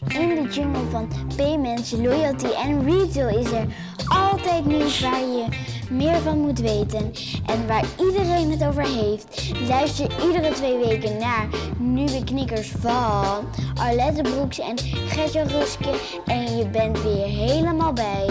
In de jungle van payments, loyalty en retail is er altijd nieuws waar je meer van moet weten en waar iedereen het over heeft. Luister iedere twee weken naar nieuwe knikkers van Arlette Broeks en Gertje Ruske en je bent weer helemaal bij.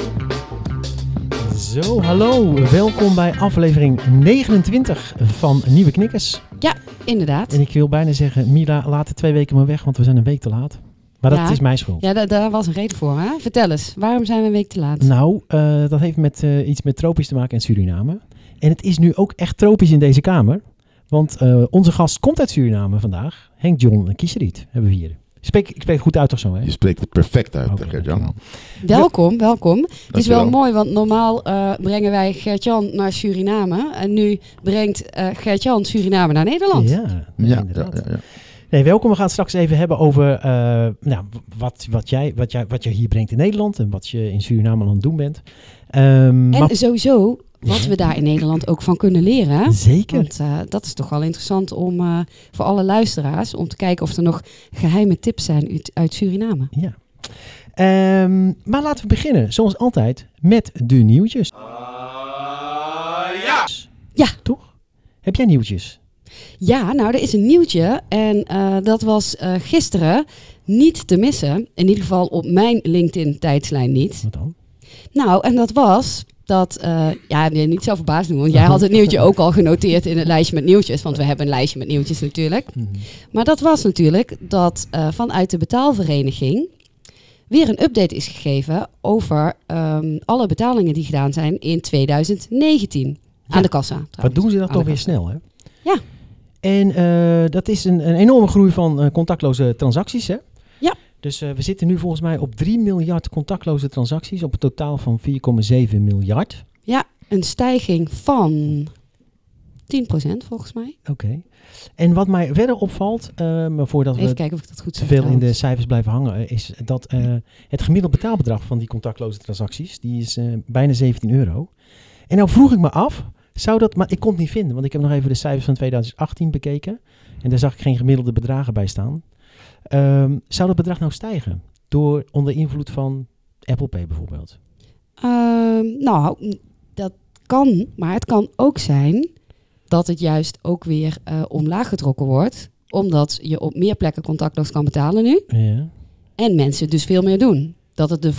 Zo, hallo. Welkom bij aflevering 29 van Nieuwe Knikkers. Ja, inderdaad. En ik wil bijna zeggen, Mila, laat het twee weken maar weg, want we zijn een week te laat. Maar dat Ja. is mijn schuld. Ja, da- daar was een reden voor. Hè? Vertel eens, waarom zijn we een week te laat? Nou, eh, dat heeft met, eh, iets met tropisch te maken in Suriname. En het is nu ook echt tropisch in deze kamer. Want eh, onze gast komt uit Suriname vandaag. Henk John Kieseriet hebben we hier. Spreek, ik spreek het goed uit toch zo, hè? Je spreekt het perfect uit, Oké, Gert-Jan. Welkom, welkom. Het is wel mooi, want normaal eh, brengen wij Gert-Jan naar Suriname. En nu brengt eh Gert-Jan Suriname naar Nederland. Ja, Ja, ja, ja. Nee, welkom. We gaan het straks even hebben over eh, nou, wat, wat, jij, wat, jij, wat je hier brengt in Nederland en wat je in Suriname aan het doen bent. Ehm, En maar- sowieso wat we daar in Nederland ook van kunnen leren. Zeker. Want eh, dat is toch wel interessant om eh, voor alle luisteraars om te kijken of er nog geheime tips zijn uit, uit Suriname. Ja. Ehm, maar laten we beginnen, zoals altijd, met de nieuwtjes. ja. Ja. Toch? Heb jij nieuwtjes? Ja, nou, er is een nieuwtje. En eh, dat was eh, gisteren niet te missen. In ieder geval op mijn LinkedIn-tijdslijn niet. Wat dan? Nou, en dat was dat... eh ja, je niet zo verbaasd doen, want jij had het nieuwtje ook al genoteerd in het lijstje met nieuwtjes. Want we hebben een lijstje met nieuwtjes natuurlijk. Mhm. Maar dat was natuurlijk dat vanuit de betaalvereniging weer een update is gegeven over ehm, alle betalingen die gedaan zijn in 2019. Ja. Aan de kassa. Wat trouwens. doen ze dat toch weer snel, hè? Ja. En eh, dat is een, een enorme groei van eh, contactloze transacties, hè? Ja. Dus eh, we zitten nu volgens mij op 3 miljard contactloze transacties op een totaal van 4,7 miljard. Een stijging van 10% volgens mij. Oké. En wat mij verder opvalt, eh, maar voordat Even we kijken of ik dat goed te zeg. veel in de cijfers blijven hangen, is dat het gemiddeld betaalbedrag van die contactloze transacties, die is bijna 17 euro. En nou vroeg ik me af, zou dat, maar ik kon het niet vinden, want ik heb nog even de cijfers van 2018 bekeken en daar zag ik geen gemiddelde bedragen bij staan. Ehm, zou dat bedrag nou stijgen door onder invloed van Apple Pay bijvoorbeeld? Ehm, nou, dat kan. Maar het kan ook zijn dat het juist ook weer eh, omlaag getrokken wordt. Omdat je op meer plekken contactloos kan betalen nu. Ja. En mensen dus veel meer doen. Dat het de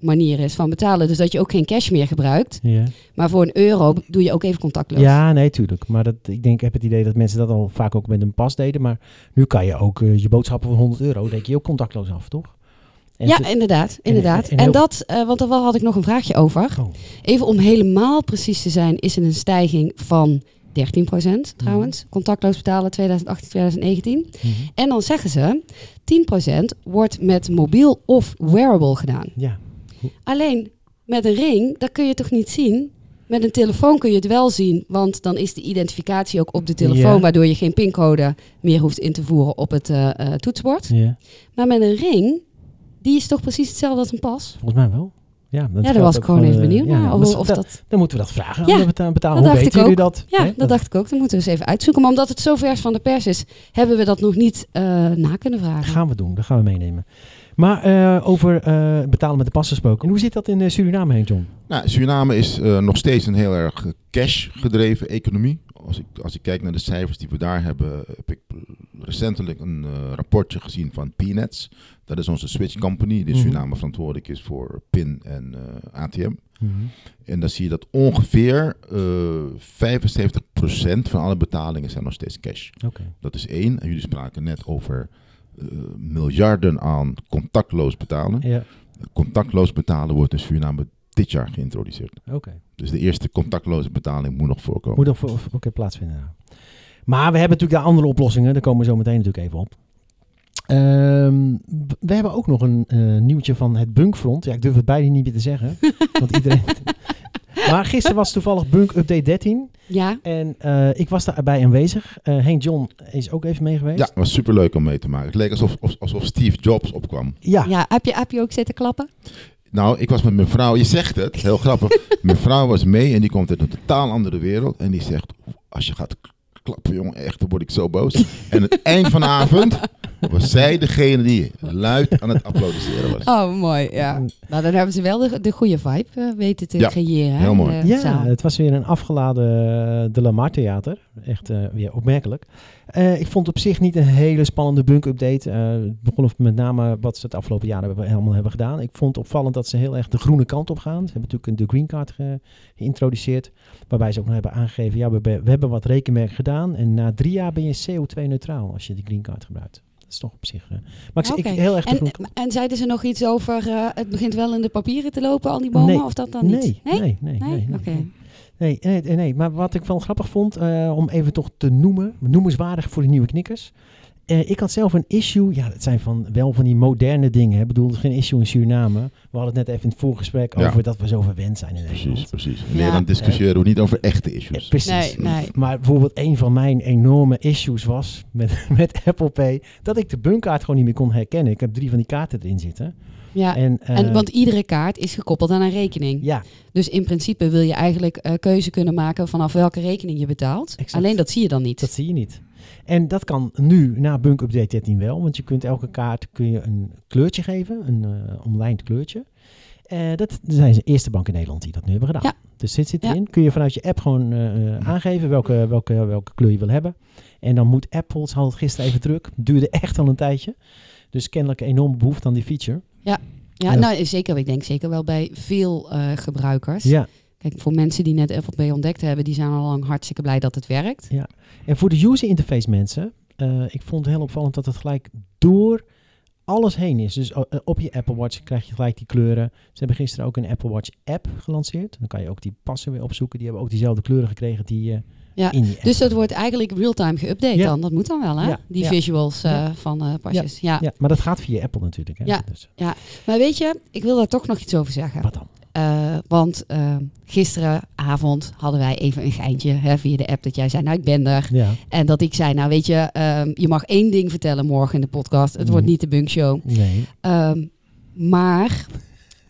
voorkeursmanier is van betalen. Dus dat je ook geen cash meer gebruikt. Ja. Maar voor een euro doe je ook even contactloos. Ja, nee, tuurlijk. Maar dat, ik denk, ik heb het idee dat mensen dat al vaak ook met een pas deden. Maar nu kan je ook eh, je boodschappen van 100 euro, denk je ook contactloos af, toch? En Ja, te- inderdaad. inderdaad. en dat, eh, want daar had ik nog een vraagje over. Oh. Even om helemaal precies te zijn, is er een stijging van 13% trouwens. Contactloos betalen 2018, 2019. Mhm. En dan zeggen ze, 10% wordt met mobiel of wearable gedaan. Ja, Alleen met een ring, dat kun je toch niet zien? Met een telefoon kun je het wel zien, want dan is de identificatie ook op de telefoon, Ja. waardoor je geen pincode meer hoeft in te voeren op het eh, eh, toetsenbord. ja, Maar met een ring, die is toch precies hetzelfde als een pas? volgens mij wel. Ja, dat ja, daar was ik gewoon even eh, benieuwd ja, naar. maar Of, dat- of dat- dat, Dan moeten we dat vragen Ja, aan de dat Hoe weten jullie dat? ja, dat dacht ik ook. Dan moeten we eens even uitzoeken. Maar omdat het zo vers van de pers is, hebben we dat nog niet eh, na kunnen vragen. gaan we doen, dat gaan we meenemen. Maar eh, over eh, betalen met de pas gesproken. En hoe zit dat in eh, Suriname heen, John? Nou, Suriname is nog steeds een heel erg cash-gedreven economie. Als ik, als ik kijk naar de cijfers die we daar hebben, heb ik recentelijk een rapportje gezien van Peanuts. Dat is onze switch company die Mhm. Suriname verantwoordelijk is voor PIN en ATM. En dan zie je dat ongeveer eh 75% van alle betalingen zijn nog steeds cash. Dat is één. En jullie spraken net over miljarden aan contactloos betalen. Ja, Contactloos betalen wordt in Suriname dit jaar geïntroduceerd. oké. Dus de eerste contactloze betaling moet nog voorkomen. Moet nog voor- oké, plaatsvinden. ja. Maar we hebben natuurlijk de andere oplossingen. Daar komen we zo meteen natuurlijk even op. Ehm, we hebben ook nog een eh, nieuwtje van het Bunkfront. Ja, ik durf het bijna niet meer te zeggen. want iedereen... maar gisteren was toevallig Bunk Update 13. Ja, En eh, ik was daarbij aanwezig. Eh Henk John is ook even mee geweest. Ja, het was superleuk om mee te maken. Het leek alsof, of- alsof Steve Jobs opkwam. Ja. ja. Heb, je, heb je ook zitten klappen? Nou, ik was met mijn vrouw, je zegt het, heel grappig. Mijn vrouw was mee en die komt uit een totaal andere wereld. En die zegt, als je gaat klappen, jongen, echt, dan word ik zo boos. En het eind van de avond was zij degene die luid aan het applaudisseren was. Oh, mooi. Ja. Nou, dan hebben ze wel de, de goede vibe eh, weten te Ja, creëren. hè, heel mooi. Ja, zaal. het was weer een afgeladen eh, De Lamar Theater. Echt eh, weer opmerkelijk. Eh, ik vond op zich niet een hele spannende bunk-update. Eh, het begon met name wat ze het afgelopen jaar hebben, helemaal hebben gedaan. Ik vond opvallend dat ze heel erg de groene kant op gaan. Ze hebben natuurlijk een- de green card ge- geïntroduceerd. Waarbij ze ook nog hebben aangegeven, ja, we, we hebben wat rekenmerk gedaan. En na drie jaar ben je CO2-neutraal als je die green card gebruikt. Dat is toch op zich... eh, maar ik, ik heel erg En, en zeiden ze nog iets over, het begint wel in de papieren te lopen, al die bomen, Nee. of dat dan niet? Nee, nee, nee. nee, nee, Oké. nee. Nee, nee, nee, nee. Maar wat ik wel grappig vond, eh, om even toch te noemen, noemenswaardig voor de nieuwe knikkers. Eh, ik had zelf een issue, ja, dat zijn van, wel van die moderne dingen. hè. Ik bedoel, geen issue in Suriname. We hadden het net even in het voorgesprek Ja. over dat we zo verwend zijn in Precies, Nederland. precies. Ja. Nee, dan discussiëren we niet over echte Eh, issues. precies. Nee, nee. Maar bijvoorbeeld een van mijn enorme issues was met, met Apple Pay, dat ik de bunkaart gewoon niet meer kon herkennen. Ik heb drie van die kaarten erin zitten. Ja. En, eh, En, want iedere kaart is gekoppeld aan een rekening. ja, Dus in principe wil je eigenlijk eh, keuze kunnen maken vanaf welke rekening je betaalt. Exact. Alleen dat zie je dan niet. Dat zie je niet. En dat kan nu na Bunk Update 13 wel, want je kunt elke kaart kun je een kleurtje geven, een uh, omlijnd kleurtje. Uh, dat zijn de eerste bank in Nederland die dat nu hebben gedaan. Ja. Dus dit zit Ja. erin. Kun je vanuit je app gewoon uh, aangeven welke, welke, welke kleur je wil hebben. En dan moet Apple, ze hadden het gisteren even druk, duurde echt al een tijdje. Dus kennelijk een enorme behoefte aan die feature. Ja, ja, Ja. nou zeker. Ik denk zeker wel bij veel eh, gebruikers. Ja. Kijk, voor mensen die net Apple Pay ontdekt hebben, die zijn al lang hartstikke blij dat het werkt. En voor de user interface mensen, uh, ik vond het heel opvallend dat het gelijk door alles heen is. Dus uh, op je Apple Watch krijg je gelijk die kleuren. Ze hebben gisteren ook een Apple Watch app gelanceerd. Dan kan je ook die passen weer opzoeken. Die hebben ook diezelfde kleuren gekregen die uh, Ja, in die app. Dus dat wordt eigenlijk real-time geüpdate Ja. dan. Dat moet dan wel, hè? Ja, Die ja. visuals uh, Ja. van uh, pasjes. Ja. Ja, maar dat gaat via Apple natuurlijk. Hè? Ja. Dus, Maar weet je, ik wil daar toch nog iets over zeggen. wat dan? Uh, want uh, gisteravond hadden wij even een geintje hè, via de app dat jij zei, nou ik ben er. Ja. En dat ik zei, nou weet je, um, je mag één ding vertellen morgen in de podcast. Het Mm. wordt niet de Bunk Show. Nee. Um, maar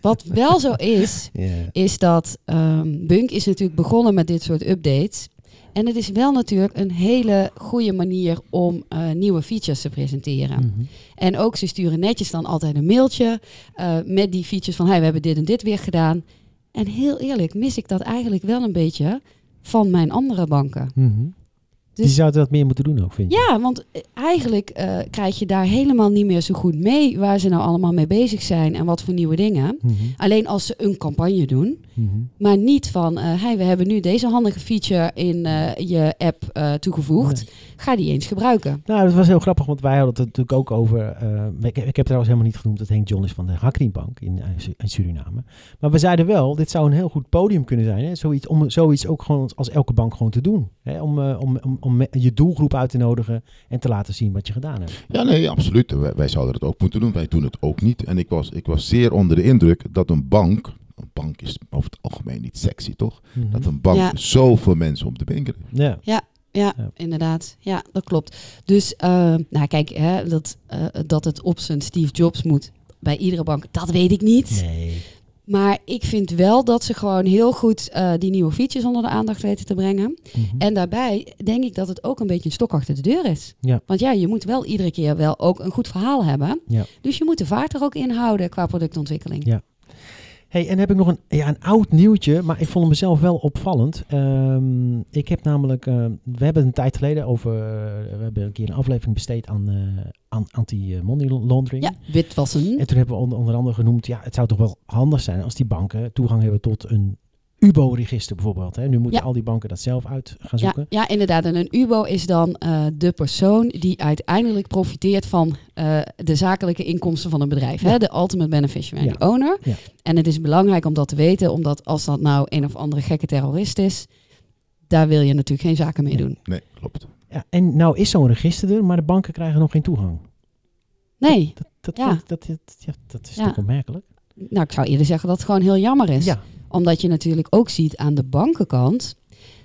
wat wel zo is, Yeah. is dat um, Bunk is natuurlijk begonnen met dit soort updates. En het is wel natuurlijk een hele goede manier om uh, nieuwe features te presenteren. Mm -hmm. En ook ze sturen netjes dan altijd een mailtje uh, met die features van hey, we hebben dit en dit weer gedaan. En heel eerlijk mis ik dat eigenlijk wel een beetje van mijn andere banken. Mm -hmm. Dus, die zouden dat meer moeten doen ook, vind je? Ja, want eh, eigenlijk uh, krijg je daar helemaal niet meer zo goed mee waar ze nou allemaal mee bezig zijn en wat voor nieuwe dingen. Mm -hmm. Alleen als ze een campagne doen, mm -hmm. maar niet van, uh, hey, we hebben nu deze handige feature in uh, je app toegevoegd. Nee. Ga die eens gebruiken. Nou, dat was heel grappig, want wij hadden het natuurlijk ook over. ik, ik, heb trouwens helemaal niet genoemd dat Henk John is van de Hakrienbank in, in, Suriname. Maar we zeiden wel, dit zou een heel goed podium kunnen zijn. Hè? Zoiets, om zoiets ook gewoon als elke bank gewoon te doen. Hè? Om, om, om, om je doelgroep uit te nodigen en te laten zien wat je gedaan hebt. Ja, nee, absoluut. Wij, wij, zouden het ook moeten doen. Wij doen het ook niet. En ik was, ik was zeer onder de indruk dat een bank. Een bank is over het algemeen niet sexy, toch? Mhm. Mm -hmm. Dat een bank ja. zoveel mensen op de been Ja. ja. Ja, ja, inderdaad. Ja, dat klopt. Dus, uh, nou kijk, hè, dat, uh, dat het op zijn Steve Jobs moet bij iedere bank, dat weet ik niet. Nee. Maar ik vind wel dat ze gewoon heel goed uh, die nieuwe features onder de aandacht weten te brengen. Mm -hmm. En daarbij denk ik dat het ook een beetje een stok achter de deur is. Ja. Want ja, je moet wel iedere keer wel ook een goed verhaal hebben. Ja. Dus je moet de vaart er ook in houden qua productontwikkeling. Ja. Hey, en heb ik nog een, ja, een oud nieuwtje, maar ik vond mezelf wel opvallend. Um, ik heb namelijk, uh, we hebben een tijd geleden over, uh, we hebben een keer een aflevering besteed aan, uh, aan anti-money laundering. Ja, witwassen. En toen hebben we onder, onder andere genoemd, ja, het zou toch wel handig zijn als die banken toegang hebben tot een UBO-register bijvoorbeeld. Hè. Nu moeten Ja. al die banken dat zelf uit gaan zoeken. ja, inderdaad. En een UBO is dan uh, de persoon die uiteindelijk profiteert van uh, de zakelijke inkomsten van een bedrijf. Ja. Hè? De ultimate beneficiary Ja. owner. Ja. En het is belangrijk om dat te weten, omdat als dat nou een of andere gekke terrorist is, daar wil je natuurlijk geen zaken mee Nee. doen. Nee, klopt. Ja, en nou is zo'n register er, maar de banken krijgen nog geen toegang. Nee, Dat, dat, dat, dat, ja, dat is Ja. toch opmerkelijk? nou ik zou eerder zeggen dat het gewoon heel jammer is. Ja, Omdat je natuurlijk ook ziet aan de bankenkant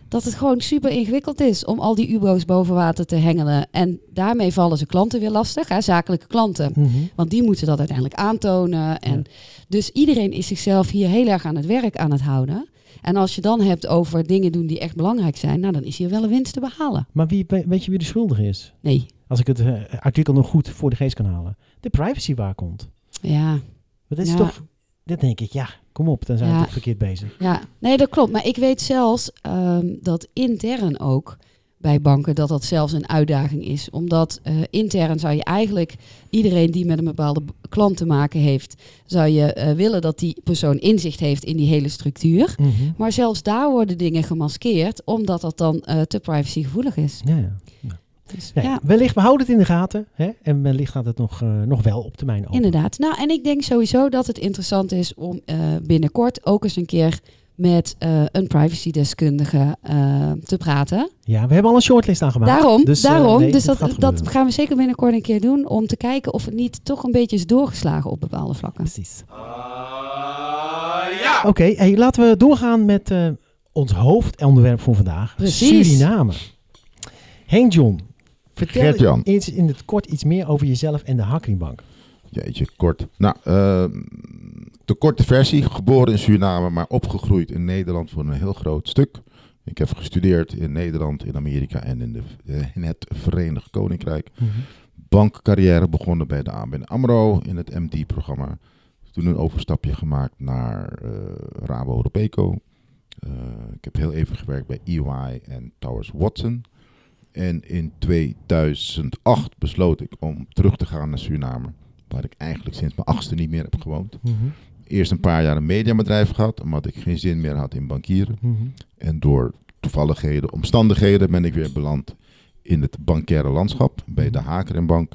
dat het gewoon super ingewikkeld is om al die UBO's boven water te hengelen. En daarmee vallen ze klanten weer lastig, hè, zakelijke klanten. Mhm. Want die moeten dat uiteindelijk aantonen. En Ja. Dus iedereen is zichzelf hier heel erg aan het werk aan het houden. En als je dan hebt over dingen doen die echt belangrijk zijn, nou dan is hier wel een winst te behalen. Maar wie, we- weet je wie de schuldige is? Nee, als ik het eh, artikel nog goed voor de geest kan halen, de privacy waar komt. Ja, Dat is Ja. toch, dat denk ik, ja, kom op, dan zijn we Ja. toch verkeerd bezig. ja, nee, dat klopt. Maar ik weet zelfs ehm, dat intern ook bij banken dat dat zelfs een uitdaging is. Omdat eh, intern zou je eigenlijk iedereen die met een bepaalde klant te maken heeft, zou je eh, willen dat die persoon inzicht heeft in die hele structuur. Mhm. Maar zelfs daar worden dingen gemaskeerd, omdat dat dan eh, te privacygevoelig is. Ja, ja. Dus, Nee, ja. Wellicht, we houden het in de gaten. Hè? En wellicht gaat het nog, eh, nog wel op termijn open. Inderdaad. Nou, en ik denk sowieso dat het interessant is om eh, binnenkort ook eens een keer met eh, een privacydeskundige eh te praten. Ja, we hebben al een shortlist aangemaakt. Daarom, Dus, daarom. nee, dus dat dat, gaan we zeker binnenkort een keer doen om te kijken of het niet toch een beetje is doorgeslagen op bepaalde vlakken. Precies. Oké, hey, laten we doorgaan met eh, ons hoofdonderwerp voor vandaag. Precies. Suriname. Henk John, vertel eens in het kort iets meer over jezelf en de Hakringbank. Jeetje, kort. Nou, eh, de korte versie. Geboren in Suriname, maar opgegroeid in Nederland voor een heel groot stuk. Ik heb gestudeerd in Nederland, in Amerika en in, de, eh, in het Verenigd Koninkrijk. Bankcarrière begonnen bij de ABN AMRO in het MD-programma. Toen een overstapje gemaakt naar eh, Rabo Robeco. Eh, ik heb heel even gewerkt bij EY en Towers Watson. En in 2008 besloot ik om terug te gaan naar Suriname. Waar ik eigenlijk sinds mijn achtste niet meer heb gewoond. Mhm, Eerst een paar jaar een mediabedrijf gehad, omdat ik geen zin meer had in bankieren. mhm. En door toevalligheden, omstandigheden ben ik weer beland in het bankaire landschap bij de Hakerenbank.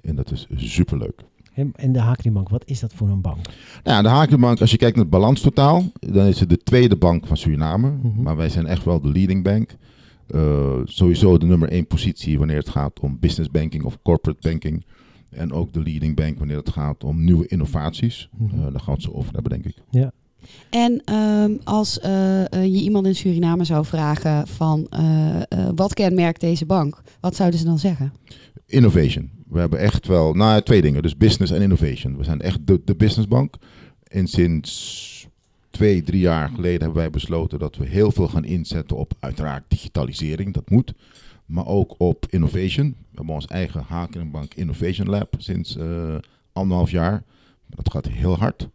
En dat is superleuk. En, en de Hakringbank, wat is dat voor een bank? Nou de Hakerenbank, als je kijkt naar het balanstotaal, dan is het de tweede bank van Suriname. Mhm. Maar wij zijn echt wel de leading bank. Eh, sowieso de nummer één positie wanneer het gaat om business banking of corporate banking. En ook de leading bank wanneer het gaat om nieuwe innovaties. Mhm. Eh, daar gaan we het zo over hebben, denk ik. En ehm, als eh, je iemand in Suriname zou vragen van eh, eh, wat kenmerkt deze bank, wat zouden ze dan zeggen? Innovation. We hebben echt wel, nou ja, twee dingen. Dus business en innovation. We zijn echt de, de businessbank. En sinds twee, drie jaar geleden hebben wij besloten dat we heel veel gaan inzetten op uiteraard digitalisering. Dat moet. Maar ook op innovation. We hebben ons eigen Hakenbank Innovation Lab sinds eh, anderhalf jaar. Dat gaat heel hard.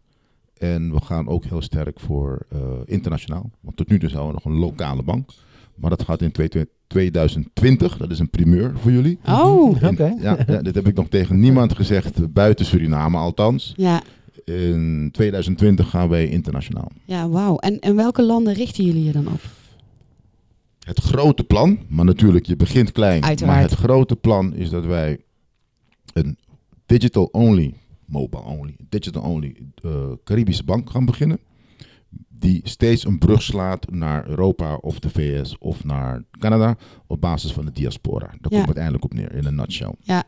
En we gaan ook heel sterk voor eh, internationaal. Want tot nu toe zijn we nog een lokale bank. Maar dat gaat in twee- 2020. Dat is een primeur voor jullie. Oh, Oké. Ja, ja, dit heb ik nog tegen niemand gezegd, eh, buiten Suriname althans. ja, In 2020 gaan wij internationaal. ja wauw. En, en welke landen richten jullie je dan op? Het grote plan, maar natuurlijk, je begint klein. Uiteraard. Maar het grote plan is dat wij een digital-only, mobile-only, digital-only eh, Caribische bank gaan beginnen. Die steeds een brug slaat naar Europa of de VS of naar Canada op basis van de diaspora. Daar Ja. komt het uiteindelijk op neer, in een nutshell. Ja,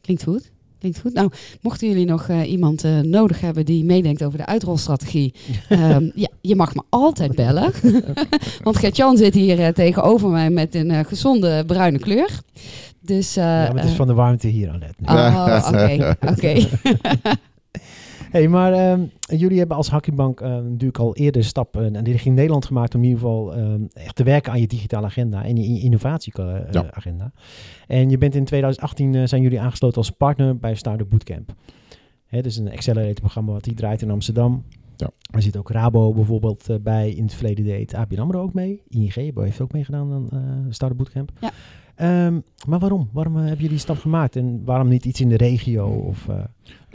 klinkt goed. Klinkt goed. Nou, mochten jullie nog eh, iemand eh, nodig hebben die meedenkt over de uitrolstrategie, ehm, ja, je mag me altijd bellen. Want Gert-Jan zit hier eh, tegenover mij met een eh, gezonde bruine kleur. Dus, eh, ja, maar het is van de warmte hier aan net. Oh, oké, oké. Hey, maar ehm, jullie hebben als Hakringbank eh, natuurlijk al eerder een stap uh, richting Nederland gemaakt om in ieder geval ehm, echt te werken aan je digitale agenda en je innovatieagenda. En je bent in 2018 eh, zijn jullie aangesloten als partner bij Startup Bootcamp. Hè, dat is een accelerator programma wat die draait in Amsterdam. Ja. Er zit ook Rabo bijvoorbeeld eh, bij. In het verleden deed ABN AMRO ook mee. ING heeft ook meegedaan aan uh, Startup Bootcamp. Ja. Um, maar waarom? Waarom uh, hebben jullie die stap gemaakt? En waarom niet iets in de regio? Of,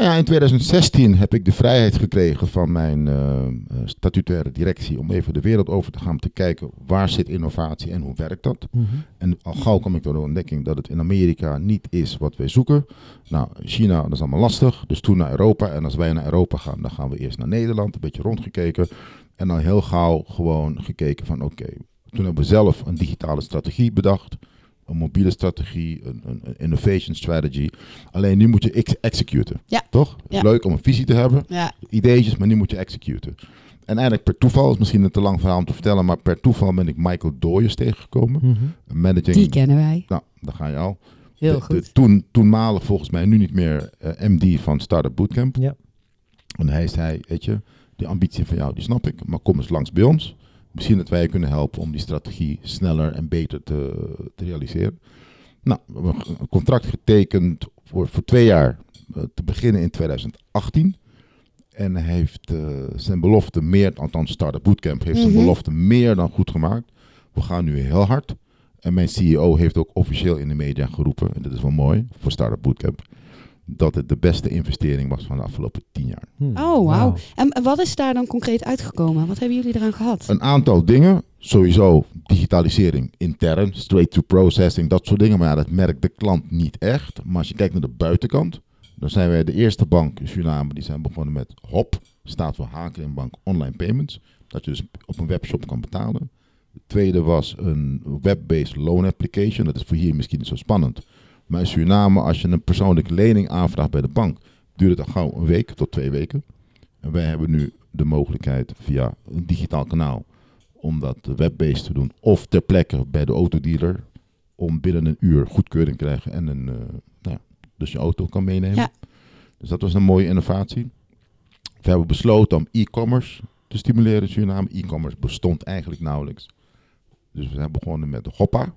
ja, in 2016 heb ik de vrijheid gekregen van mijn uh, statutaire directie om even de wereld over te gaan om te kijken waar zit innovatie en hoe werkt dat. Mhm. Mm -hmm. En al gauw kwam ik tot de ontdekking dat het in Amerika niet is wat wij zoeken. Nou, China, dat is allemaal lastig. Dus toen naar Europa. En als wij naar Europa gaan, dan gaan we eerst naar Nederland, een beetje rondgekeken. En dan heel gauw gewoon gekeken van oké, okay, toen hebben we zelf een digitale strategie bedacht een mobiele strategie, een, een, een, innovation strategy. Alleen nu moet je ex executen. Ja. Toch? Het is ja. leuk om een visie te hebben, ja. ideetjes, maar nu moet je executen. En eigenlijk per toeval, is misschien een te lang verhaal om te vertellen, maar per toeval ben ik Michael Dooyers tegengekomen. Mm -hmm. Managing, Die kennen wij. Nou, daar ga je al. Heel de, goed. De, toen, toenmalig volgens mij, nu niet meer uh, MD van Startup Bootcamp. Ja. En hij zei, weet je, die ambitie van jou, die snap ik, maar kom eens langs bij ons. Misschien dat wij je kunnen helpen om die strategie sneller en beter te, te realiseren. Nou, we hebben een contract getekend voor, voor twee jaar eh, te beginnen in 2018. En hij heeft eh, zijn belofte meer, althans Startup Bootcamp heeft zijn Mhm. belofte meer dan goed gemaakt. We gaan nu heel hard. En mijn CEO heeft ook officieel in de media geroepen, en dat is wel mooi voor Startup Bootcamp, dat het de beste investering was van de afgelopen tien jaar. Hmm. Oh, wauw. En en wat is daar dan concreet uitgekomen? Wat hebben jullie eraan gehad? Een aantal dingen, sowieso digitalisering intern, straight to processing, dat soort dingen. Maar ja, dat merkt de klant niet echt. Maar als je kijkt naar de buitenkant, dan zijn wij de eerste bank in Suriname die zijn begonnen met HOP, staat voor Haken Bank Online Payments. Dat je dus op een webshop kan betalen. De tweede was een web-based loan application. Dat is voor hier misschien niet zo spannend. Maar in Suriname, als je een persoonlijke lening aanvraagt bij de bank, duurt het al gauw een week tot twee weken. En wij hebben nu de mogelijkheid via een digitaal kanaal om dat web-based te doen. Of ter plekke bij de autodealer om binnen een uur goedkeuring te krijgen en een, eh, nou ja, dus je auto kan meenemen. Ja. Dus dat was een mooie innovatie. We hebben besloten om e-commerce te stimuleren in Suriname. E-commerce bestond eigenlijk nauwelijks. Dus we zijn begonnen met Hoppa.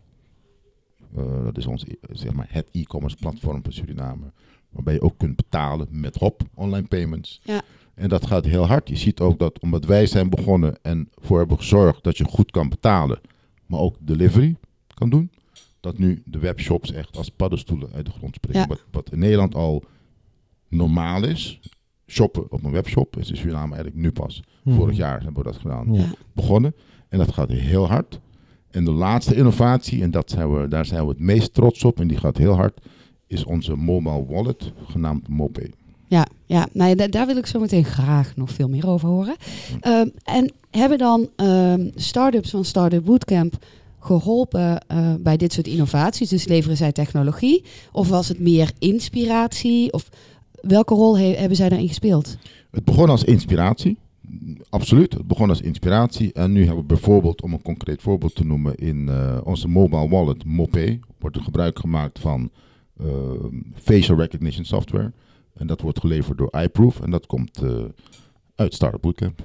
Eh, dat is ons, zeg maar, het e-commerce platform van Suriname. Waarbij je ook kunt betalen met Hop, online payments. Ja. En dat gaat heel hard. Je ziet ook dat omdat wij zijn begonnen en voor hebben gezorgd dat je goed kan betalen, maar ook delivery kan doen, dat nu de webshops echt als paddenstoelen uit de grond springen. Ja. Wat, wat in Nederland al normaal is, shoppen op een webshop, is in Suriname eigenlijk nu pas. Hmm. Vorig jaar hebben we dat gedaan. Ja. Begonnen. En dat gaat heel hard. En de laatste innovatie, en dat zijn we, daar zijn we het meest trots op, en die gaat heel hard, is onze mobile wallet, genaamd MoPay. Ja, ja. Nou ja, da- daar wil ik zo meteen graag nog veel meer over horen. Ehm, en hebben dan ehm start-ups van Startup Bootcamp geholpen eh, bij dit soort innovaties? Dus leveren zij technologie? Of was het meer inspiratie? Of welke rol he- hebben zij daarin gespeeld? Het begon als inspiratie. Absoluut, het begon als inspiratie. En nu hebben we bijvoorbeeld, om een concreet voorbeeld te noemen, in eh, onze mobile wallet MoPay wordt er gebruik gemaakt van eh, facial recognition software. En dat wordt geleverd door iProof. En dat komt eh, uit Startup Bootcamp.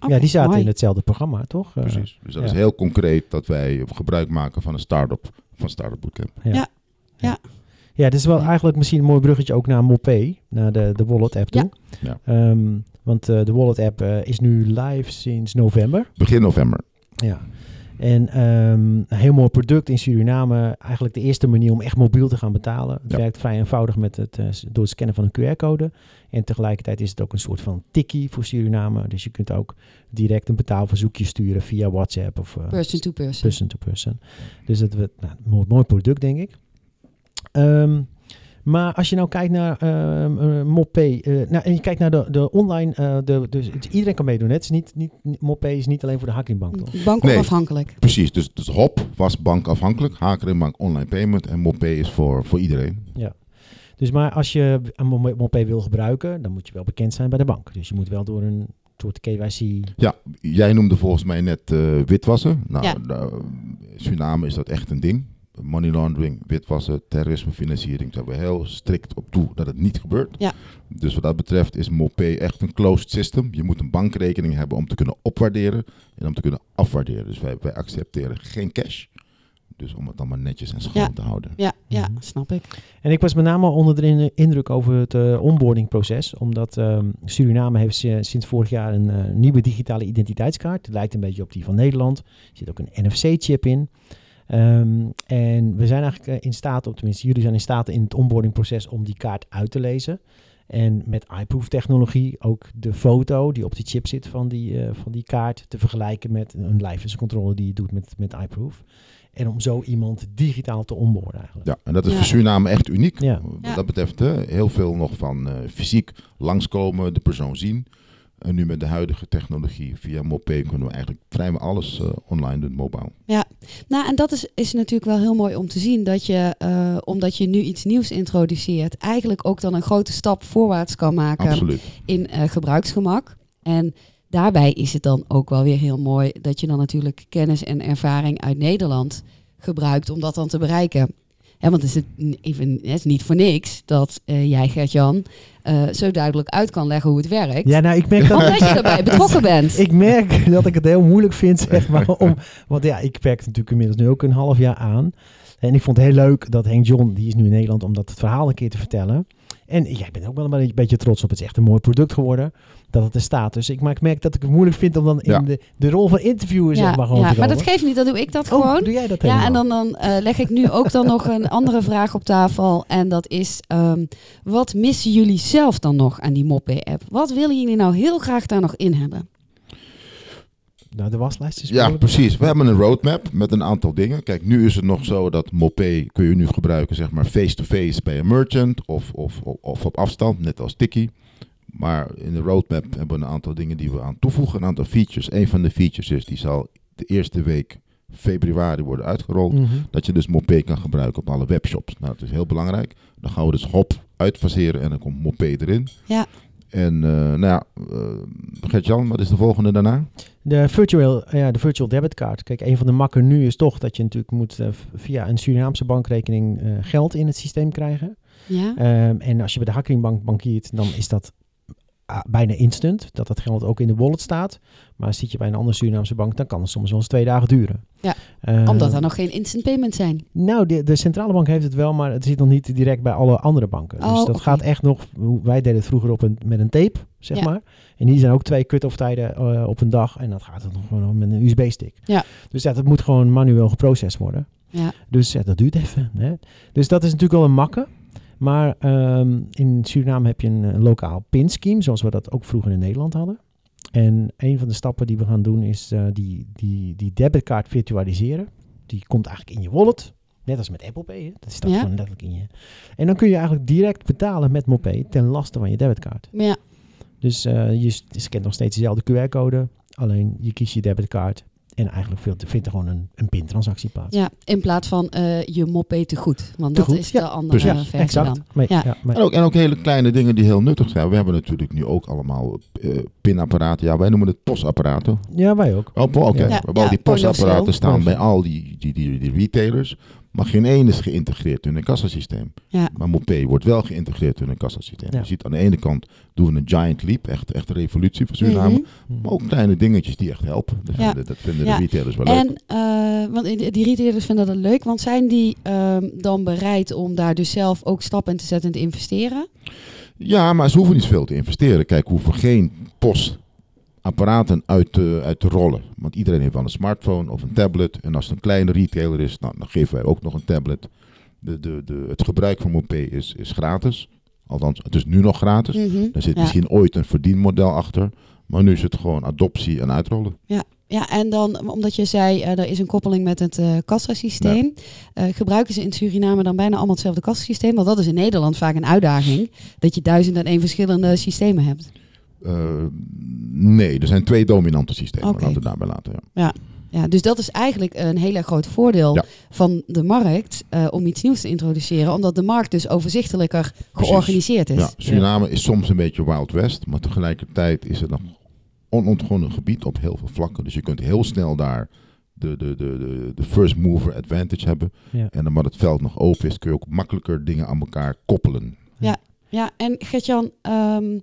Oké, ja, die zaten mooi. in hetzelfde programma, toch? Eh, Precies. Dus dat ja. is heel concreet dat wij gebruik maken van een start-up van Startup Bootcamp. Ja, dit is wel eigenlijk misschien een mooi bruggetje ook naar Mopay, naar de, de Wallet app toe. Ja. Ehm, want eh, de Wallet app eh, is nu live sinds november. Begin november. Ja. En ehm, een heel mooi product in Suriname. Eigenlijk de eerste manier om echt mobiel te gaan betalen. Het Ja. werkt vrij eenvoudig met het, eh, door het scannen van een QR-code. En tegelijkertijd is het ook een soort van tikkie voor Suriname. Dus je kunt ook direct een betaalverzoekje sturen via WhatsApp of eh, Person to person. person to person. Dus dat wordt nou, een mooi, mooi product, denk ik. Ehm, maar als je nou kijkt naar eh, Moppay, eh, nou, en je kijkt naar de, de online, eh, de, dus iedereen kan meedoen. hè? Het is niet, niet, Moppay is niet alleen voor de Hakkingbank, toch? Bank Nee. onafhankelijk. Precies, dus, dus HOP was bankafhankelijk. Haker Bank online payment. En MoPay is voor, voor iedereen. Dus maar als je een Mo- Moppay wil gebruiken, dan moet je wel bekend zijn bij de bank. Dus je moet wel door een soort KYC. Ja, jij noemde volgens mij net eh, witwassen. Nou, Ja. nou, in Suriname is dat echt een ding. Money laundering, witwassen, terrorismefinanciering. Daar hebben we heel strikt op toe dat het niet gebeurt. Ja. Dus wat dat betreft is MoPay echt een closed system. Je moet een bankrekening hebben om te kunnen opwaarderen en om te kunnen afwaarderen. Dus wij, wij accepteren geen cash. Dus om het allemaal netjes en schoon Ja. te houden. Ja, ja, Mhm. snap ik. En ik was met name onder de in- indruk over het eh, onboardingproces. Omdat ehm, Suriname heeft si- sinds vorig jaar een eh, nieuwe digitale identiteitskaart. Het lijkt een beetje op die van Nederland. Er zit ook een NFC-chip in. Ehm, en we zijn eigenlijk eh, in staat, of tenminste jullie zijn in staat in het onboardingproces om die kaart uit te lezen. En met iProof technologie ook de foto die op die chip zit van die, eh, van die kaart te vergelijken met een livense die je doet met, met iProof. En om zo iemand digitaal te onboorden eigenlijk. Ja, en dat is Ja. voor Suriname echt uniek. Ja. Wat Ja. dat betreft hè, heel veel nog van eh, fysiek langskomen, de persoon zien. En nu met de huidige technologie via MoPay kunnen we eigenlijk vrijwel alles eh, online doen, mobiel. Nou, en dat is, is natuurlijk wel heel mooi om te zien dat je, eh, omdat je nu iets nieuws introduceert, eigenlijk ook dan een grote stap voorwaarts kan maken Absoluut. in eh, gebruiksgemak. En daarbij is het dan ook wel weer heel mooi dat je dan natuurlijk kennis en ervaring uit Nederland gebruikt om dat dan te bereiken. Ja, want het is, het, even, het is niet voor niks dat eh, jij, Gert-Jan, eh, zo duidelijk uit kan leggen hoe het werkt. Ja, nou, ik merk dat... Je erbij betrokken bent. Ik merk dat ik het heel moeilijk vind, zeg maar, om... Want ja, ik werk natuurlijk inmiddels nu ook een half jaar aan. En ik vond het heel leuk dat Henk John, die is nu in Nederland, om dat het verhaal een keer te vertellen. En jij bent ook wel een beetje- beetje trots op. Het is echt een mooi product geworden. Dat het er staat. Dus ik, maar ik merk dat ik het moeilijk vind om dan Ja. in de, de rol van interviewer zeg Ja, maar gewoon ja, te maar dat geeft niet, dan doe ik dat Oh, gewoon. doe jij dat Ja, en helemaal? dan, dan eh, leg ik nu ook dan nog een andere vraag op tafel. En dat is, ehm, wat missen jullie zelf dan nog aan die Moppé-app? Wat willen jullie nou heel graag daar nog in hebben? Nou, de waslijst is Ja, precies. We hebben een roadmap met een aantal dingen. Kijk, nu is het nog zo dat Mopé kun je nu gebruiken, zeg maar, face-to-face bij een merchant of, of, of, of op afstand, net als Tiki. Maar in de roadmap hebben we een aantal dingen die we aan toevoegen, een aantal features. Een van de features is, die zal de eerste week februari worden uitgerold. Mhm. Dat je dus Mopé kan gebruiken op alle webshops. Nou, dat is heel belangrijk. Dan gaan we dus hop uitfaseren en dan komt Mopé erin. Ja. En eh nou ja, eh Gert-Jan, wat is de volgende daarna? De virtual, ja, de virtual debitcard. Kijk, een van de makken nu is toch dat je natuurlijk moet eh, via een Surinaamse bankrekening eh, geld in het systeem krijgen. Ja? Ehm, en als je bij de Hakkingbank bankiert, dan is dat bijna instant. Dat dat geld ook in de wallet staat. Maar zit je bij een andere Surinaamse bank, dan kan het soms wel eens twee dagen duren. Ja, Ehm, Omdat er nog geen instant payments zijn. Nou, de, de centrale bank heeft het wel, maar het zit nog niet direct bij alle andere banken. Oh, dus dat gaat echt nog. Wij deden het vroeger op een, met een tape, zeg Ja. maar. En hier zijn ook twee cut-off tijden eh, op een dag. En dat gaat het nog gewoon met een USB-stick. Ja. Dus ja, dat moet gewoon manueel geprocessed worden. Ja. Dus ja, dat duurt even. Hè? Dus dat is natuurlijk wel een makke. Maar ehm, in Suriname heb je een, lokaal pinscheme, zoals we dat ook vroeger in Nederland hadden. En een van de stappen die we gaan doen is eh, die, die, die debitkaart virtualiseren. Die komt eigenlijk in je wallet. Net als met Apple Pay. Hè? Dat staat Ja. gewoon letterlijk in je. En dan kun je eigenlijk direct betalen met Mopay ten laste van je debitkaart. Ja, Dus eh, je scant nog steeds dezelfde QR-code. Alleen je kiest je debitkaart. En eigenlijk vindt er gewoon een, een pintransactie plaats. ja, in plaats van eh, je Moppé te goed. Want Te dat goed, is ja. de andere Precies. versie exact. dan. Maar, Ja. ja. maar- En ook, en ook hele kleine dingen die heel nuttig zijn. We hebben natuurlijk nu ook allemaal eh, pinapparaten. Ja, wij noemen het postapparaten. ja, wij ook. Oh, oké. Ja. We hebben al die postapparaten staan bij al die, die, die, die retailers. Maar geen één is geïntegreerd in een kassasysteem. Ja. Maar Mopé wordt wel geïntegreerd in een kassasysteem. Ja. Je ziet aan de ene kant doen we een giant leap. Echt, echt een revolutie voor Suriname. Mhm. Maar ook kleine dingetjes die echt helpen. Dat Ja. vinden, dat vinden Ja. de retailers wel leuk. En eh, want die retailers vinden dat leuk, want zijn die ehm, dan bereid om daar dus zelf ook stappen in te zetten en te investeren? Ja, maar ze hoeven niet veel te investeren. Kijk, we hoeven geen postapparaten uit te, uit te rollen. Want iedereen heeft wel een smartphone of een tablet. En als het een kleine retailer is, nou, dan geven wij ook nog een tablet. De, de, de, het gebruik van Mopé is, is gratis. Althans, het is nu nog gratis. Mhm. Er zit Ja. misschien ooit een verdienmodel achter. Maar nu is het gewoon adoptie en uitrollen. Ja, en dan, omdat je zei, eh, er is een koppeling met het eh kassasysteem. Eh, gebruiken ze in Suriname dan bijna allemaal hetzelfde kassasysteem? Want dat is in Nederland vaak een uitdaging, dat je duizend en één verschillende systemen hebt. Eh, nee, er zijn twee dominante systemen. Oké. Laten we het daarbij laten. Ja. Ja, dus dat is eigenlijk een heel groot voordeel Ja. van de markt eh, om iets nieuws te introduceren. Omdat de markt dus overzichtelijker georganiseerd is. Ja, Suriname is soms een beetje Wild West, maar tegelijkertijd is het nog onontgonnen gebied op heel veel vlakken. Dus je kunt heel snel daar de, de, de, de, de first mover advantage hebben. Ja. En omdat het veld nog open is, kun je ook makkelijker dingen aan elkaar koppelen. Ja, en Gertjan, ehm,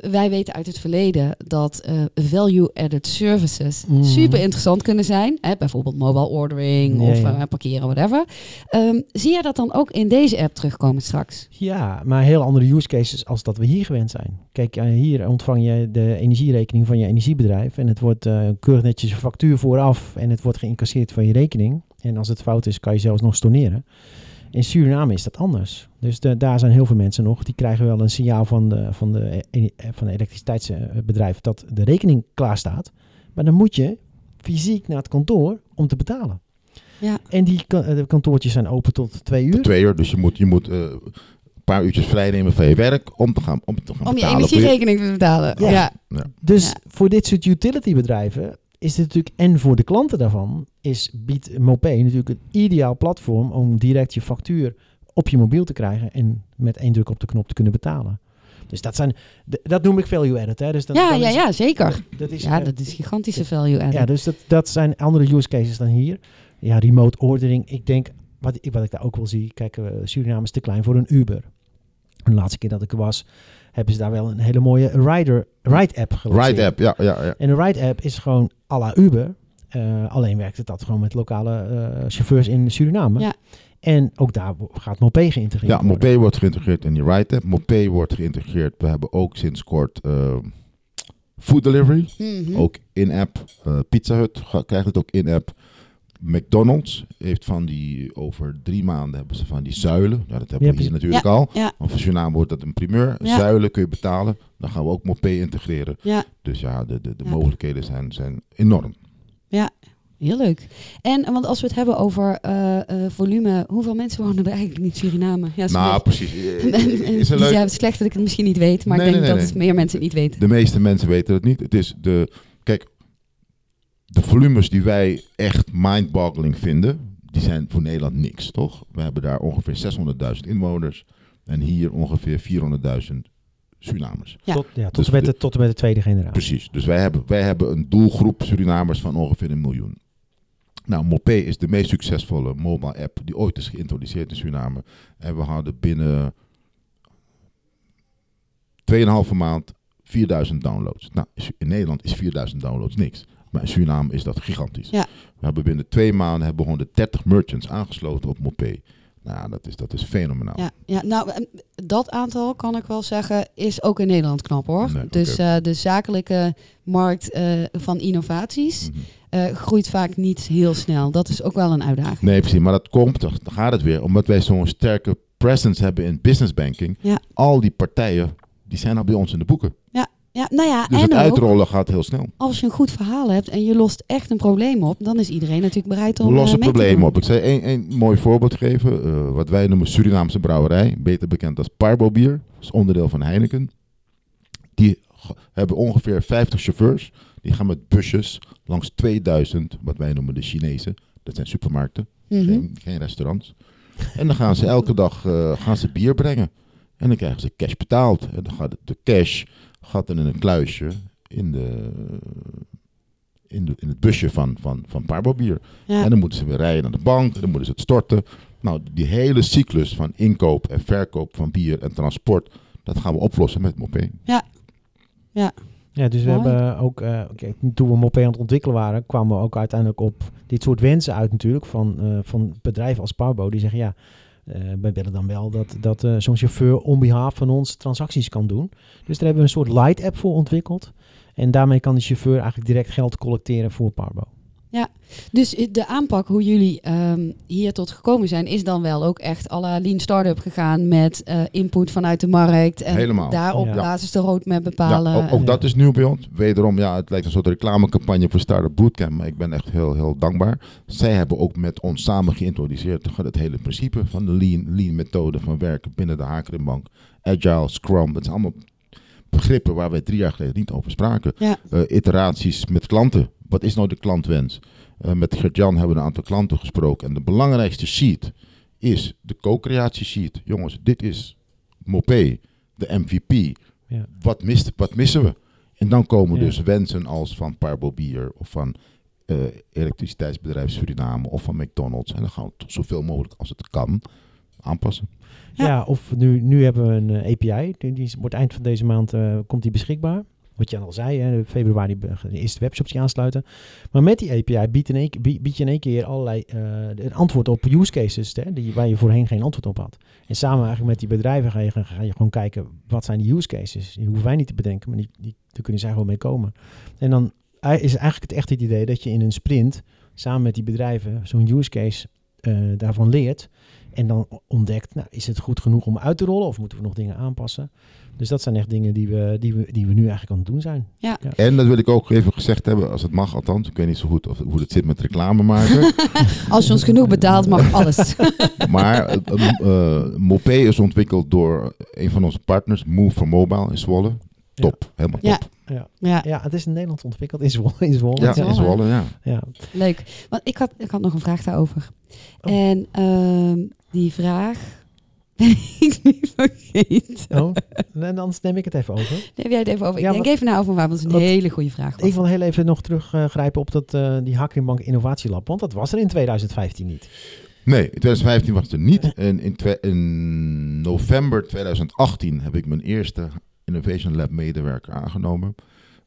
wij weten uit het verleden dat eh, value-added services Mhm. super interessant kunnen zijn. Hè, bijvoorbeeld mobile ordering of eh, parkeren, whatever. Ehm, zie jij dat dan ook in deze app terugkomen straks? Ja, maar heel andere use cases als dat we hier gewend zijn. Kijk, eh, hier ontvang je de energierekening van je energiebedrijf. En het wordt keurig netjes een factuur vooraf. En het wordt geïncasseerd van je rekening. En als het fout is, kan je zelfs nog storneren. In Suriname is dat anders. Dus de- daar zijn heel veel mensen nog. Die krijgen wel een signaal van de, van de, eh, van de elektriciteitsbedrijf dat de rekening klaar staat. Maar dan moet je fysiek naar het kantoor om te betalen. Ja. En die eh, de kantoortjes zijn open tot twee uur. Twee uur, dus je moet, je moet eh, een paar uurtjes vrijnemen van je werk om te gaan, om te gaan Om je betalen. voor energierekening te betalen. Ja. Ja. Dus Ja. voor dit soort utilitybedrijven is dit natuurlijk, en voor de klanten daarvan, is biedt Mopé natuurlijk een ideaal platform om direct je factuur op je mobiel te krijgen en met één druk op de knop te kunnen betalen. Dus dat zijn, dat noem ik value added. Hè? Dus dat, Ja, dat ja, is- ja, zeker. Dat is, Ja, dat is gigantische value added. ja, dus dat, dat zijn andere use cases dan hier. Ja, remote ordering. Ik denk, wat, ik- wat ik daar ook wel zie, kijk, eh, Suriname is te klein voor een Uber. De laatste keer dat ik er was, hebben ze daar wel een hele mooie rider, ride app gelanceerd. Ride app, ja, ja, ja. En de Ride app is gewoon à la Uber. Eh, alleen werkt dat gewoon met lokale eh, chauffeurs in Suriname. Ja. En ook daar gaat Mopé geïntegreerd Ja, worden. Mopé wordt geïntegreerd in die Ride app. Mopé wordt geïntegreerd. We hebben ook sinds kort eh, food delivery. Mhm. Ook in-app. Eh, Pizza Hut krijgt het ook in-app. McDonald's heeft van die, over drie maanden hebben ze van die zuilen. Ja, dat hebben Ja, we hier natuurlijk al. Ja, Want voor Suriname wordt dat een primeur. Ja. Zuilen kun je betalen. Dan gaan we ook Mopé integreren. ja, Dus ja, de, de, de Ja. mogelijkheden zijn, zijn enorm. heel leuk. En want als we het hebben over eh, eh, volume, hoeveel mensen wonen er eigenlijk in Suriname? Ja, Nou, precies. Eh, Is dus leuk, ja, het is slecht dat ik het misschien niet weet, maar Nee, ik denk nee, dat nee, het meer mensen het niet weten. De meeste mensen weten het niet. Het is de. Kijk, de volumes die wij echt mind-boggling vinden, die zijn voor Nederland niks, toch? We hebben daar ongeveer 600.000 inwoners en hier ongeveer 400.000 Surinamers. Ja. Tot, ja, tot, Dus en met de- de, tot en met de tweede generatie. Precies. Dus wij hebben, wij hebben een doelgroep Surinamers van ongeveer een miljoen. Nou, Mopé is de meest succesvolle mobile app die ooit is geïntroduceerd in Suriname. En we hadden binnen 2,5 maand 4000 downloads. Nou, in Nederland is 4000 downloads niks. Maar in Suriname is dat gigantisch. Ja. We hebben binnen twee maanden hebben we 130 merchants aangesloten op Mopé. Nou, dat is, dat is fenomenaal. Ja, ja, nou, dat aantal kan ik wel zeggen, is ook in Nederland knap hoor. Nee, dus eh, de zakelijke markt eh, van innovaties Mhm. eh, groeit vaak niet heel snel. Dat is ook wel een uitdaging. Nee, precies. Maar dat komt, dan gaat het weer, omdat wij zo'n sterke presence hebben in business banking. Ja. Al die partijen, die zijn al bij ons in de boeken. Ja, nou ja, Dus en het ook, uitrollen gaat heel snel. als je een goed verhaal hebt en je lost echt een probleem op, dan is iedereen natuurlijk bereid om eh, mee te problemen doen. op. Ik zal één, één mooi voorbeeld geven. Eh, wat wij noemen Surinaamse brouwerij, beter bekend als Parbo bier. Dat is onderdeel van Heineken. Die hebben ongeveer 50 chauffeurs. Die gaan met busjes langs 2000, wat wij noemen de Chinezen. Dat zijn supermarkten. Mhm. geen, geen restaurants. En dan gaan ze elke dag eh, gaan ze bier brengen. En dan krijgen ze cash betaald. En dan gaat de cash gaat dan in een kluisje in, de, in, de, in het busje van, van, van Parbo bier. Ja. En dan moeten ze weer rijden naar de bank. En dan moeten ze het storten. Nou, die hele cyclus van inkoop en verkoop van bier en transport. Dat gaan we oplossen met Mopé. Ja, dus we Mooi. hebben ook, eh, oké, toen we Mopé aan het ontwikkelen waren, kwamen we ook uiteindelijk op dit soort wensen uit natuurlijk van, eh, van bedrijven als Parbo. Die zeggen ja, wij willen dan wel dat, dat eh, zo'n chauffeur on behalf van ons transacties kan doen. Dus daar hebben we een soort light app voor ontwikkeld. En daarmee kan de chauffeur eigenlijk direct geld collecteren voor Parbo. Dus eh, de aanpak hoe jullie ehm, hier tot gekomen zijn, is dan wel ook echt à la Lean Startup gegaan met eh, input vanuit de markt. En Helemaal. daar op Ja. basis de roadmap bepalen. Ja, ook, dat is nieuw bij ons. Wederom, ja, het lijkt een soort reclamecampagne voor Startup Bootcamp. Maar ik ben echt heel, heel dankbaar. Zij hebben ook met ons samen geïntroduceerd het hele principe van de lean, lean methode van werken binnen de Hakerenbank. Agile, Scrum, dat zijn allemaal begrippen waar wij drie jaar geleden niet over spraken. Ja. Eh, iteraties met klanten. Wat is nou de klantwens? Eh, met Gert-Jan hebben we een aantal klanten gesproken. En de belangrijkste sheet is de co-creatie sheet. Jongens, dit is Mopé, de MVP. Ja. Wat, mist, wat missen we? En dan komen Ja. dus wensen als van Parbo Bier of van eh, elektriciteitsbedrijf Suriname of van McDonald's. En dan gaan we toch zoveel mogelijk als het kan aanpassen. Ja. Ja, of nu, nu hebben we een eh, API. Die, die wordt eind van deze maand eh, komt die beschikbaar. Wat je al zei, hè, februari be- de eerste webshops die aansluiten. Maar met die API biedt, in één, bied bied je in één keer allerlei eh, een antwoord op use cases hè, die, waar je voorheen geen antwoord op had. En samen eigenlijk met die bedrijven ga je, ga je gewoon kijken wat zijn die use cases. Die hoeven wij niet te bedenken, maar die, die, daar kunnen zij gewoon mee komen. En dan is eigenlijk het echt het idee dat je in een sprint samen met die bedrijven zo'n use case eh, daarvan leert. En dan ontdekt, nou, is het goed genoeg om uit te rollen of moeten we nog dingen aanpassen? Dus dat zijn echt dingen die we, die we, die we nu eigenlijk aan het doen zijn. En dat wil ik ook even gezegd hebben, als het mag althans. Ik weet niet zo goed of, hoe het zit met reclame maken. Als je ons genoeg betaalt, mag alles. maar eh, eh, Mopé is ontwikkeld door een van onze partners, Move for Mobile in Zwolle. Top, helemaal Ja. top. ja, Ja, het is in Nederland ontwikkeld, in Zwolle. In Zwolle. Ja, Zwolle. in Zwolle, ja. Ja. leuk. Want ik had, ik had nog een vraag daarover. Oh. En ehm, die vraag ben ik nu vergeten. Oh, en anders neem ik het even over. Neem jij het even over? Ik Ja, denk wat- even na over waar, want het is een wat- hele goede vraag. was. Ik wil heel even nog teruggrijpen op dat, eh, die Hakkenbank Innovatielab. Want dat was er in 2015 niet. Nee, in 2015 was het er niet. En in, in november 2018 heb ik mijn eerste Innovation Lab medewerker aangenomen.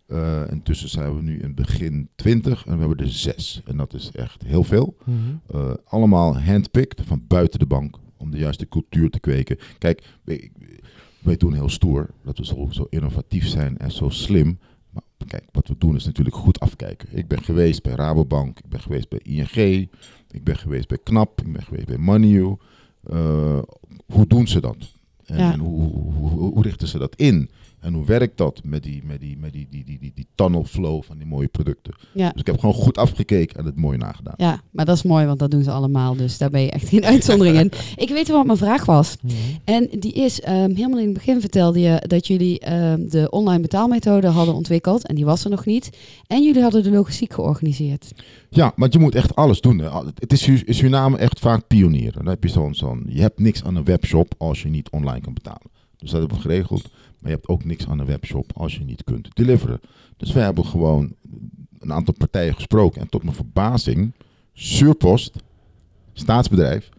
Eh, intussen zijn we nu in begin 20 en we hebben er zes. En dat is echt heel veel. Mhm. Eh, allemaal handpicked van buiten de bank om de juiste cultuur te kweken. Kijk, wij, doen heel stoer dat we zo, zo innovatief zijn en zo slim. Maar kijk, wat we doen is natuurlijk goed afkijken. Ik ben geweest bij Rabobank, ik ben geweest bij ING, ik ben geweest bij KNAP, ik ben geweest bij MoneyU. Eh, hoe doen ze dat? En, Ja. en hoe, hoe, hoe, hoe richten ze dat in? En hoe werkt dat met die, met die, met die, die, die, die, die tunnel flow van die mooie producten? Ja. Dus ik heb gewoon goed afgekeken en het mooi nagedaan. Ja, maar dat is mooi, want dat doen ze allemaal. Dus daar ben je echt geen uitzondering in. Ik weet wel wat mijn vraag was. Mhm. En die is, ehm, helemaal in het begin vertelde je dat jullie ehm, de online betaalmethode hadden ontwikkeld. En die was er nog niet. En jullie hadden de logistiek georganiseerd. Ja, want je moet echt alles doen. Hè. Het is in Suriname echt vaak pionier. Dan heb je zo'n, zo'n, je hebt niks aan een webshop als je niet online kan betalen. Dus dat hebben we geregeld. Maar je hebt ook niks aan een webshop als je niet kunt deliveren. Dus wij hebben gewoon een aantal partijen gesproken. En tot mijn verbazing, Surpost, staatsbedrijf,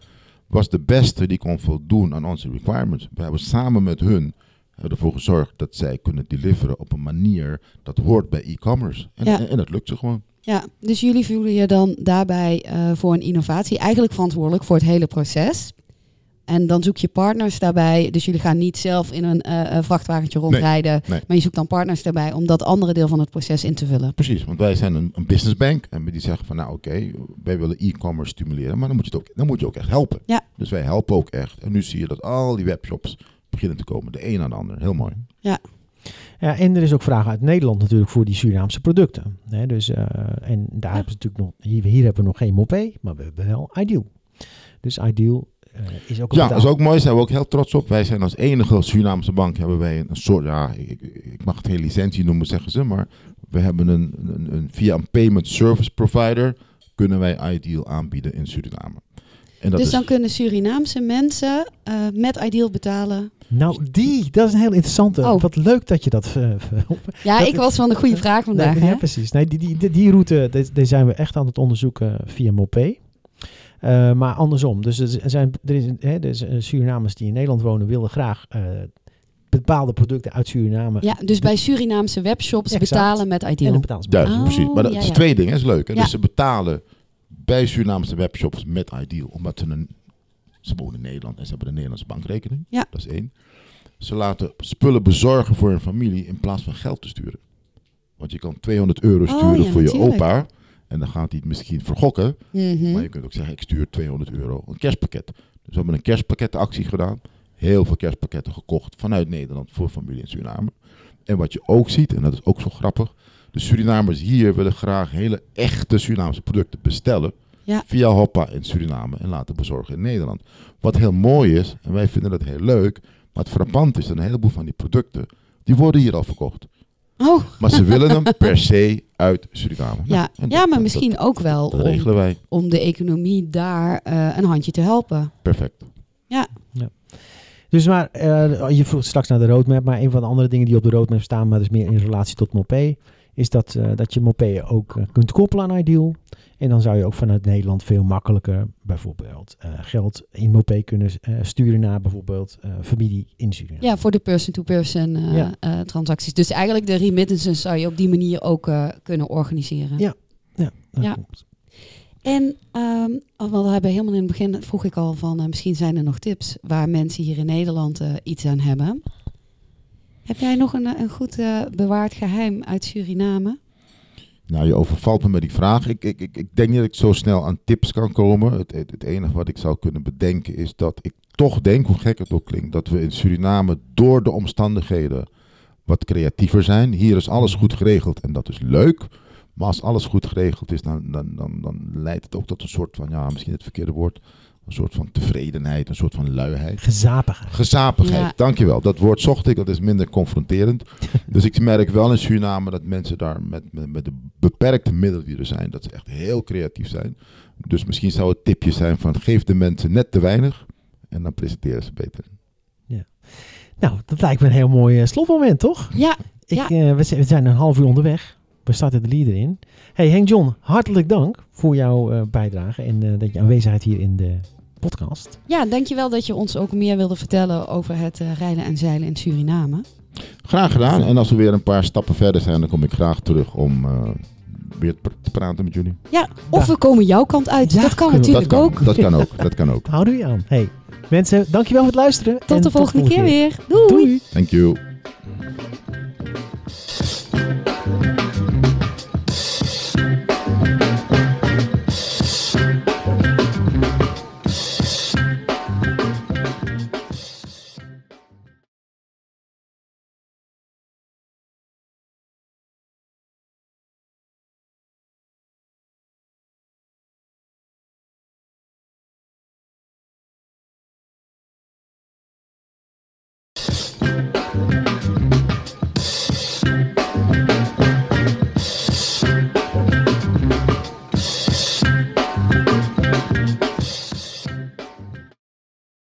was de beste die kon voldoen aan onze requirements. We hebben samen met hun ervoor gezorgd dat zij kunnen deliveren op een manier dat hoort bij e-commerce. En, Ja. en, en dat lukt ze gewoon. Ja, dus jullie voelen je dan daarbij eh, voor een innovatie eigenlijk verantwoordelijk voor het hele proces. En dan zoek je partners daarbij. Dus jullie gaan niet zelf in een eh, eh, vrachtwagentje rondrijden. nee. Maar je zoekt dan partners daarbij om dat andere deel van het proces in te vullen. Precies, want wij zijn een, een businessbank en die zeggen van nou oké, wij willen e-commerce stimuleren, maar dan moet, je het ook, dan moet je ook echt helpen. Ja. Dus wij helpen ook echt. En nu zie je dat al die webshops beginnen te komen, de een aan de ander. Heel mooi. Ja, en er is ook vraag uit Nederland natuurlijk voor die Surinaamse producten. Hè, dus, eh, en daar hebben ze natuurlijk nog, hier, hier hebben we nog geen Mopé, maar we hebben wel Ideal. Dus Ideal is ook Ja, dat is ook mooi, daar zijn we ook heel trots op. Wij zijn als enige Surinaamse bank, hebben wij een soort, ja, ik, ik mag het geen licentie noemen zeggen ze, maar we hebben een, een, een via een payment service provider kunnen wij Ideal aanbieden in Suriname. En dat dus is, dan kunnen Surinaamse mensen eh, met Ideal betalen. Nou, die, dat is een heel interessante. Oh. Wat leuk dat je dat... eh, Ja, Dat- ik was van de goede vraag vandaag. Nee, hè? ja, precies. Nee, die, die, die, die route die, die zijn we echt aan het onderzoeken via Mopé. Eh, maar andersom. Dus er zijn er is, hè, dus, Surinamers die in Nederland wonen willen graag eh, bepaalde producten uit Suriname. Ja, dus bij Surinaamse webshops Exact. betalen met En Ideal. dan betalen ze Duidelijk, Oh, precies. Maar dat ja, is ja. twee dingen, dat is leuk. Hè? Ja. Dus ze betalen bij Surinaamse webshops met Ideal, omdat ze een... Ze wonen in Nederland en ze hebben een Nederlandse bankrekening. Ja. Dat is één. Ze laten spullen bezorgen voor hun familie in plaats van geld te sturen. Want je kan 200 euro Oh, sturen ja, voor je natuurlijk. opa. En dan gaat hij het misschien vergokken. Mhm. Maar je kunt ook zeggen, ik stuur 200 euro. Een kerstpakket. Dus we hebben een kerstpakkettenactie gedaan. Heel veel kerstpakketten gekocht vanuit Nederland voor familie in Suriname. En wat je ook ziet, en dat is ook zo grappig. De Surinamers hier willen graag hele echte Surinaamse producten bestellen. Ja. Via Hoppa in Suriname en laten bezorgen in Nederland. Wat heel mooi is, en wij vinden dat heel leuk. Maar het frappant is dat een heleboel van die producten, die worden hier al verkocht. Oh, Maar ze willen hem per se uit Suriname. ja. Nou, ja, dat- maar dat- misschien ook wel Dat om, regelen wij. om de economie daar eh, een handje te helpen. Perfect. Dus maar, eh, je vroeg straks naar de roadmap, maar een van de andere dingen die op de roadmap staan, maar dus meer in relatie tot Mopé, is dat, eh, dat je Mopé ook eh, kunt koppelen aan Ideal. En dan zou je ook vanuit Nederland veel makkelijker bijvoorbeeld eh, geld in Mopé kunnen sturen naar bijvoorbeeld familie in Suriname. Ja, voor de person-to-person Ja. transacties. Dus eigenlijk de remittances zou je op die manier ook kunnen organiseren. Ja. Ja, dat Ja. klopt. En, want we hebben helemaal in het begin, vroeg ik al van, misschien zijn er nog tips waar mensen hier in Nederland iets aan hebben. Heb jij nog een, eh, een goed eh, bewaard geheim uit Suriname? Nou, je overvalt me met die vraag. Ik, ik, ik, ik denk niet dat ik zo snel aan tips kan komen. Het, het, het enige wat ik zou kunnen bedenken is dat ik toch denk, hoe gek het ook klinkt, dat we in Suriname door de omstandigheden wat creatiever zijn. Hier is alles goed geregeld en dat is leuk. Maar als alles goed geregeld is, dan, dan, dan, dan leidt het ook tot een soort van, ja, misschien het verkeerde woord, een soort van tevredenheid, een soort van luiheid. Gezapigheid. Gezapigheid, Ja. dankjewel. Dat woord zocht ik, dat is minder confronterend. dus ik merk wel in Suriname dat mensen daar met, met, met de beperkte middelen die er zijn, dat ze echt heel creatief zijn. Dus misschien zou het tipje zijn van geef de mensen net te weinig en dan presenteren ze beter. Nou, dat lijkt me een heel mooi eh, slotmoment, toch? Ja, Ik, Ja. eh, we, zijn, we zijn een half uur onderweg. We starten de leader in. Hey Henk John, hartelijk dank voor jouw eh, bijdrage en eh, dat je aanwezigheid hier in de podcast. ja, dankjewel dat je ons ook meer wilde vertellen over het eh, rijden en zeilen in Suriname. Graag gedaan. En als we weer een paar stappen verder zijn, dan kom ik graag terug om eh, weer te pr- te praten met jullie. Ja, of we komen jouw kant uit. Ja, dat kan natuurlijk dat, ook. dat kan ook. Dat kan ook. Houden we je aan. Hey, mensen, dankjewel voor het luisteren. Tot en de volgende keer weer. Doei. Doei. Thank you.